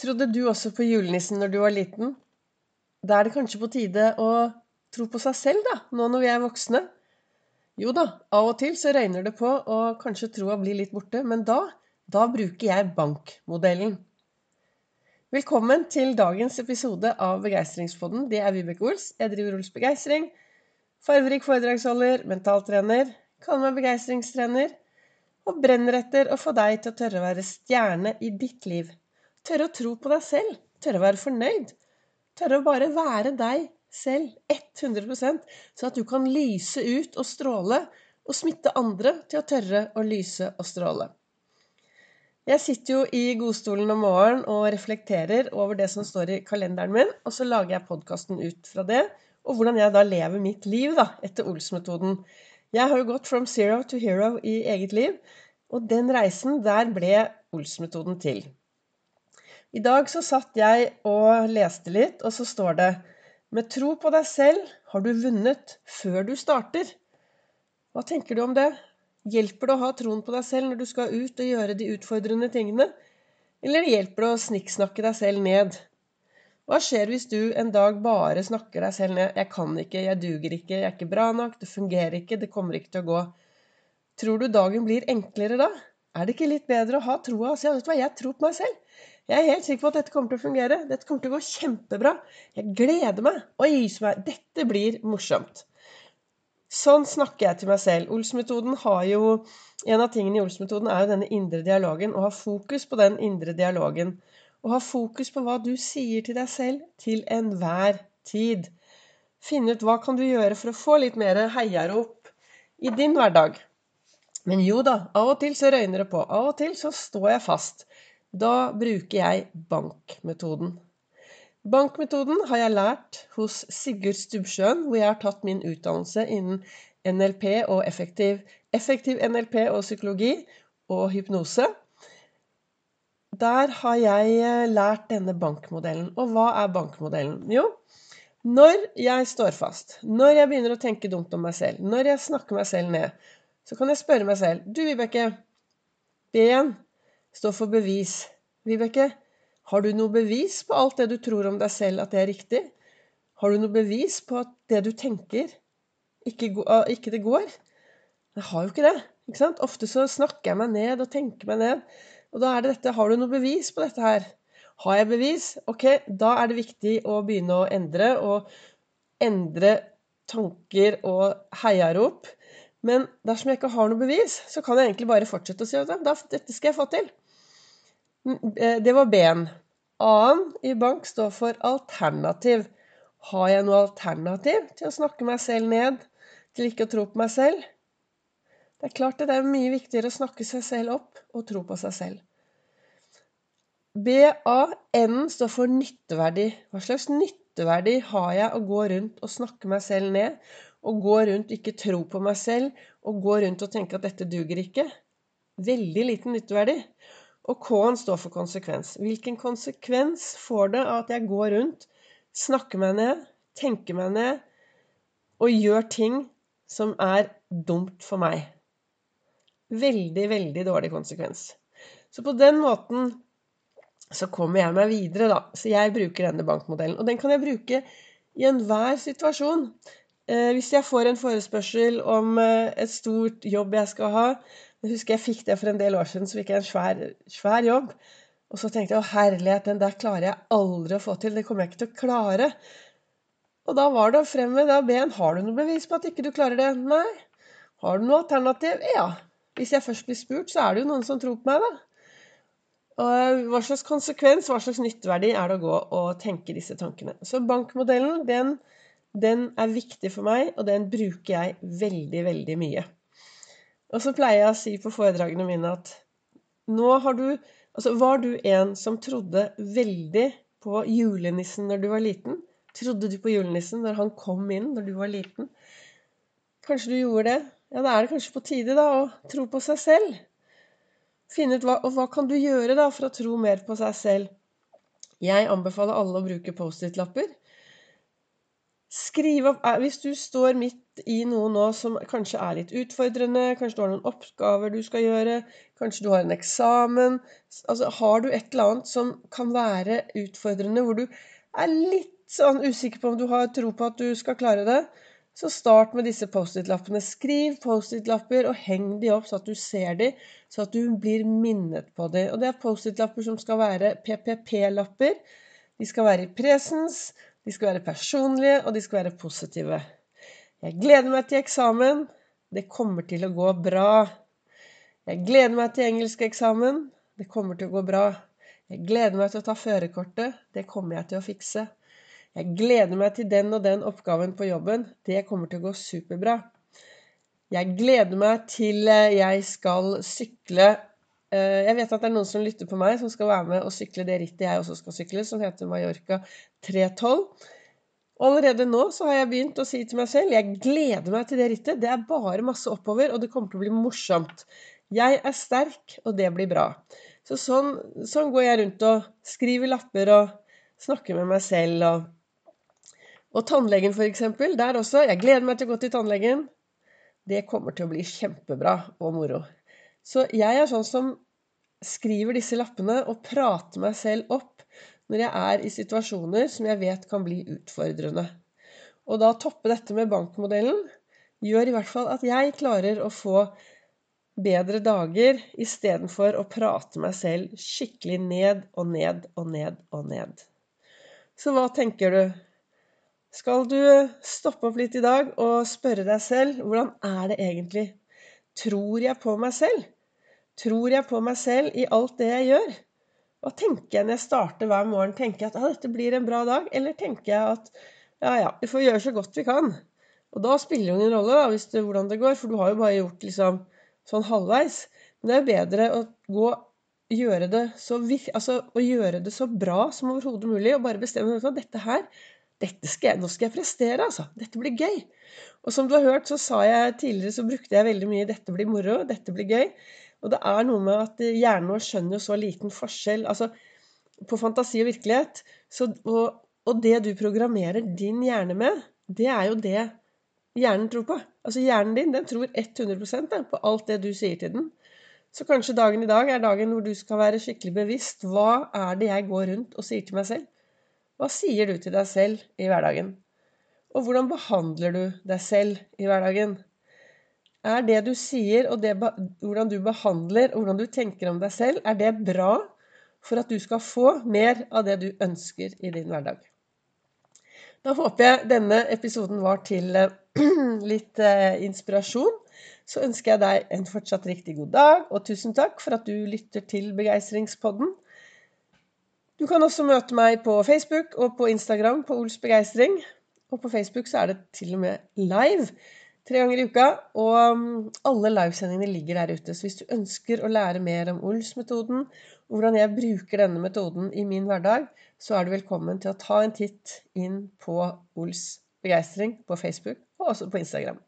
Trodde du også på julenissen når du var liten? Da er det kanskje på tide å tro på seg selv, da, nå når vi er voksne. Jo da, av og til så røyner det på, og kanskje troa blir litt borte, men da, da bruker jeg bankmodellen. Velkommen til dagens episode av Begeistringspodden. Det er Vibeke Ols. Jeg driver Ols Begeistring. Farverik foredragsholder, mentaltrener, kaller meg begeistringstrener og brenner etter å få deg til å tørre å være stjerne i ditt liv. Tørre å tro på deg selv. Tørre å være fornøyd. Tørre å bare være deg selv 100% så at du kan lyse ut og stråle, og smitte andre til å tørre å lyse og stråle. Jeg sitter jo i godstolen om morgenen og reflekterer over det som står i kalenderen min, og så lager jeg podkasten ut fra det, og hvordan jeg da lever mitt liv da, etter Ols-metoden. Jeg har jo gått from zero to hero i eget liv, og den reisen, der ble Ols-metoden til. I dag så satt jeg og leste litt, og så står det Med tro på deg selv har du vunnet før du starter. Hva tenker du om det? Hjelper det å ha troen på deg selv når du skal ut og gjøre de utfordrende tingene? Eller hjelper det å snikksnakke deg selv ned? Hva skjer hvis du en dag bare snakker deg selv ned? 'Jeg kan ikke, jeg duger ikke, jeg er ikke bra nok, det fungerer ikke, det kommer ikke til å gå'. Tror du dagen blir enklere da? Er det ikke litt bedre å ha troa og si 'Vet du hva, jeg tror på meg selv'. Jeg er helt sikker på at dette kommer til å fungere. Dette kommer til å gå kjempebra. Jeg gleder meg. Oi, dette blir morsomt. Sånn snakker jeg til meg selv. Ols-metoden har jo En av tingene i Ols-metoden er jo denne indre dialogen. Å ha fokus på den indre dialogen. Å ha fokus på hva du sier til deg selv til enhver tid. Finne ut hva kan du gjøre for å få litt mer heiarop i din hverdag. Men jo da, av og til så røyner det på. Av og til så står jeg fast. Da bruker jeg bankmetoden. Bankmetoden har jeg lært hos Sigurd Stubbsjøen, hvor jeg har tatt min utdannelse innen NLP og effektiv, effektiv NLP og psykologi og hypnose. Der har jeg eh, lært denne bankmodellen. Og hva er bankmodellen? Jo, når jeg står fast, når jeg begynner å tenke dumt om meg selv, når jeg snakker meg selv ned, så kan jeg spørre meg selv Du, Vibeke. B1 står for bevis. Vibeke, har du noe bevis på alt det du tror om deg selv, at det er riktig? Har du noe bevis på at det du tenker, ikke, ikke det går? Jeg har jo ikke det. ikke sant? Ofte så snakker jeg meg ned og tenker meg ned. Og da er det dette Har du noe bevis på dette her? Har jeg bevis? Ok, da er det viktig å begynne å endre. Og endre tanker og heiarop. Men dersom jeg ikke har noe bevis, så kan jeg egentlig bare fortsette å si at dette skal jeg få til. Eh, det var B-en. A-en i bank står for alternativ. Har jeg noe alternativ til å snakke meg selv ned, til ikke å tro på meg selv? Det er klart det er mye viktigere å snakke seg selv opp og tro på seg selv. B-A-N står for nytteverdi. Hva slags nytteverdi har jeg å gå rundt og snakke meg selv ned? Og gå rundt og ikke tro på meg selv, og gå rundt og tenke at dette duger ikke? Veldig liten nytteverdi. Og K-en står for konsekvens. Hvilken konsekvens får det at jeg går rundt, snakker meg ned, tenker meg ned og gjør ting som er dumt for meg? Veldig, veldig dårlig konsekvens. Så på den måten så kommer jeg meg videre, da. Så jeg bruker denne bankmodellen. Og den kan jeg bruke i enhver situasjon. Eh, hvis jeg får en forespørsel om eh, et stort jobb jeg skal ha, jeg husker jeg fikk det for en del år siden, så fikk jeg en svær, svær jobb. Og så tenkte jeg å herlighet, den der klarer jeg aldri å få til. Det kommer jeg ikke til å klare. Og da var det å frem med ben. Har du noe bevis på at ikke du klarer det? Nei. Har du noe alternativ? Ja. Hvis jeg først blir spurt, så er det jo noen som tror på meg, da. Og hva slags konsekvens, hva slags nytteverdi er det å gå og tenke disse tankene? Så bankmodellen, den, den er viktig for meg, og den bruker jeg veldig, veldig mye. Og så pleier jeg å si på foredragene mine at nå har du Altså, var du en som trodde veldig på julenissen når du var liten? Trodde du på julenissen når han kom inn når du var liten? Kanskje du gjorde det? Ja, da er det kanskje på tide da å tro på seg selv. Finne ut hva, og hva kan du gjøre da for å tro mer på seg selv? Jeg anbefaler alle å bruke Post-It-lapper. Skriv opp eh, Hvis du står midt i noe nå som kanskje er litt utfordrende, kanskje du har noen oppgaver du skal gjøre, kanskje du har en eksamen Altså har du et eller annet som kan være utfordrende, hvor du er litt sånn usikker på om du har tro på at du skal klare det, så start med disse Post-It-lappene. Skriv Post-It-lapper og heng de opp så at du ser de, så at du blir minnet på de. Og det er Post-It-lapper som skal være PPP-lapper. De skal være i presens, de skal være personlige, og de skal være positive. Jeg gleder meg til eksamen. Det kommer til å gå bra. Jeg gleder meg til engelskeksamen. Det kommer til å gå bra. Jeg gleder meg til å ta førerkortet. Det kommer jeg til å fikse. Jeg gleder meg til den og den oppgaven på jobben. Det kommer til å gå superbra. Jeg gleder meg til eh, jeg skal sykle Jeg vet at det er noen som lytter på meg, som skal være med og sykle det rittet jeg også skal sykle, som heter Mallorca 312. Allerede nå så har jeg begynt å si til meg selv jeg gleder meg til det rittet. Det er bare masse oppover, og det kommer til å bli morsomt. Jeg er sterk, og det blir bra. Så sånn, sånn går jeg rundt og skriver lapper og snakker med meg selv og og tannlegen, f.eks. Der også. Jeg gleder meg til å gå til tannlegen. Det kommer til å bli kjempebra og moro. Så jeg er sånn som skriver disse lappene og prater meg selv opp når jeg er i situasjoner som jeg vet kan bli utfordrende. Og da toppe dette med bankmodellen gjør i hvert fall at jeg klarer å få bedre dager istedenfor å prate meg selv skikkelig ned og ned og ned og ned. Så hva tenker du? skal du stoppe opp litt i dag og spørre deg selv hvordan er det egentlig? Tror jeg på meg selv? Tror jeg på meg selv i alt det jeg gjør? Hva tenker jeg når jeg starter hver morgen? Tenker jeg at ah, dette blir en bra dag? Eller tenker jeg at ja, ja, vi får gjøre så godt vi kan? Og da spiller det ingen rolle da, hvis det, hvordan det går, for du har jo bare gjort liksom sånn halvveis. Men det er jo bedre å gå gjøre det så, altså, å gjøre det så bra som overhodet mulig, og bare bestemme at dette her skal jeg, nå skal jeg prestere, altså. Dette blir gøy. Og som du har hørt, så sa jeg tidligere, så brukte jeg veldig mye 'dette blir moro', 'dette blir gøy'. Og det er noe med at hjernen vår skjønner jo så liten forskjell altså, på fantasi og virkelighet. Så, og, og, det du programmerer din hjerne med, det er jo det hjernen tror på. Altså hjernen din den tror 100% på alt det du sier til den. Så kanskje dagen i dag er dagen hvor du skal være skikkelig bevisst. Hva er det jeg går rundt og sier til meg selv? Hva sier du til deg selv i hverdagen? Og hvordan behandler du deg selv i hverdagen? Er det du sier, og det, hvordan du behandler og hvordan du tenker om deg selv, er det bra for at du skal få mer av det du ønsker i din hverdag? Da håper jeg denne episoden var til eh, litt eh, inspirasjon. Så ønsker jeg deg en fortsatt riktig god dag, og tusen takk for at du lytter til Begeistringspodden. Du kan også møte meg på Facebook og på Instagram på Ols begeistring. Og på Facebook så er det til og med live tre ganger i uka. Og um, alle livesendingene ligger der ute. Så hvis du ønsker å lære mer om Ols-metoden, og hvordan jeg bruker denne metoden i min hverdag, så er du velkommen til å ta en titt inn på Ols begeistring på Facebook og også på Instagram.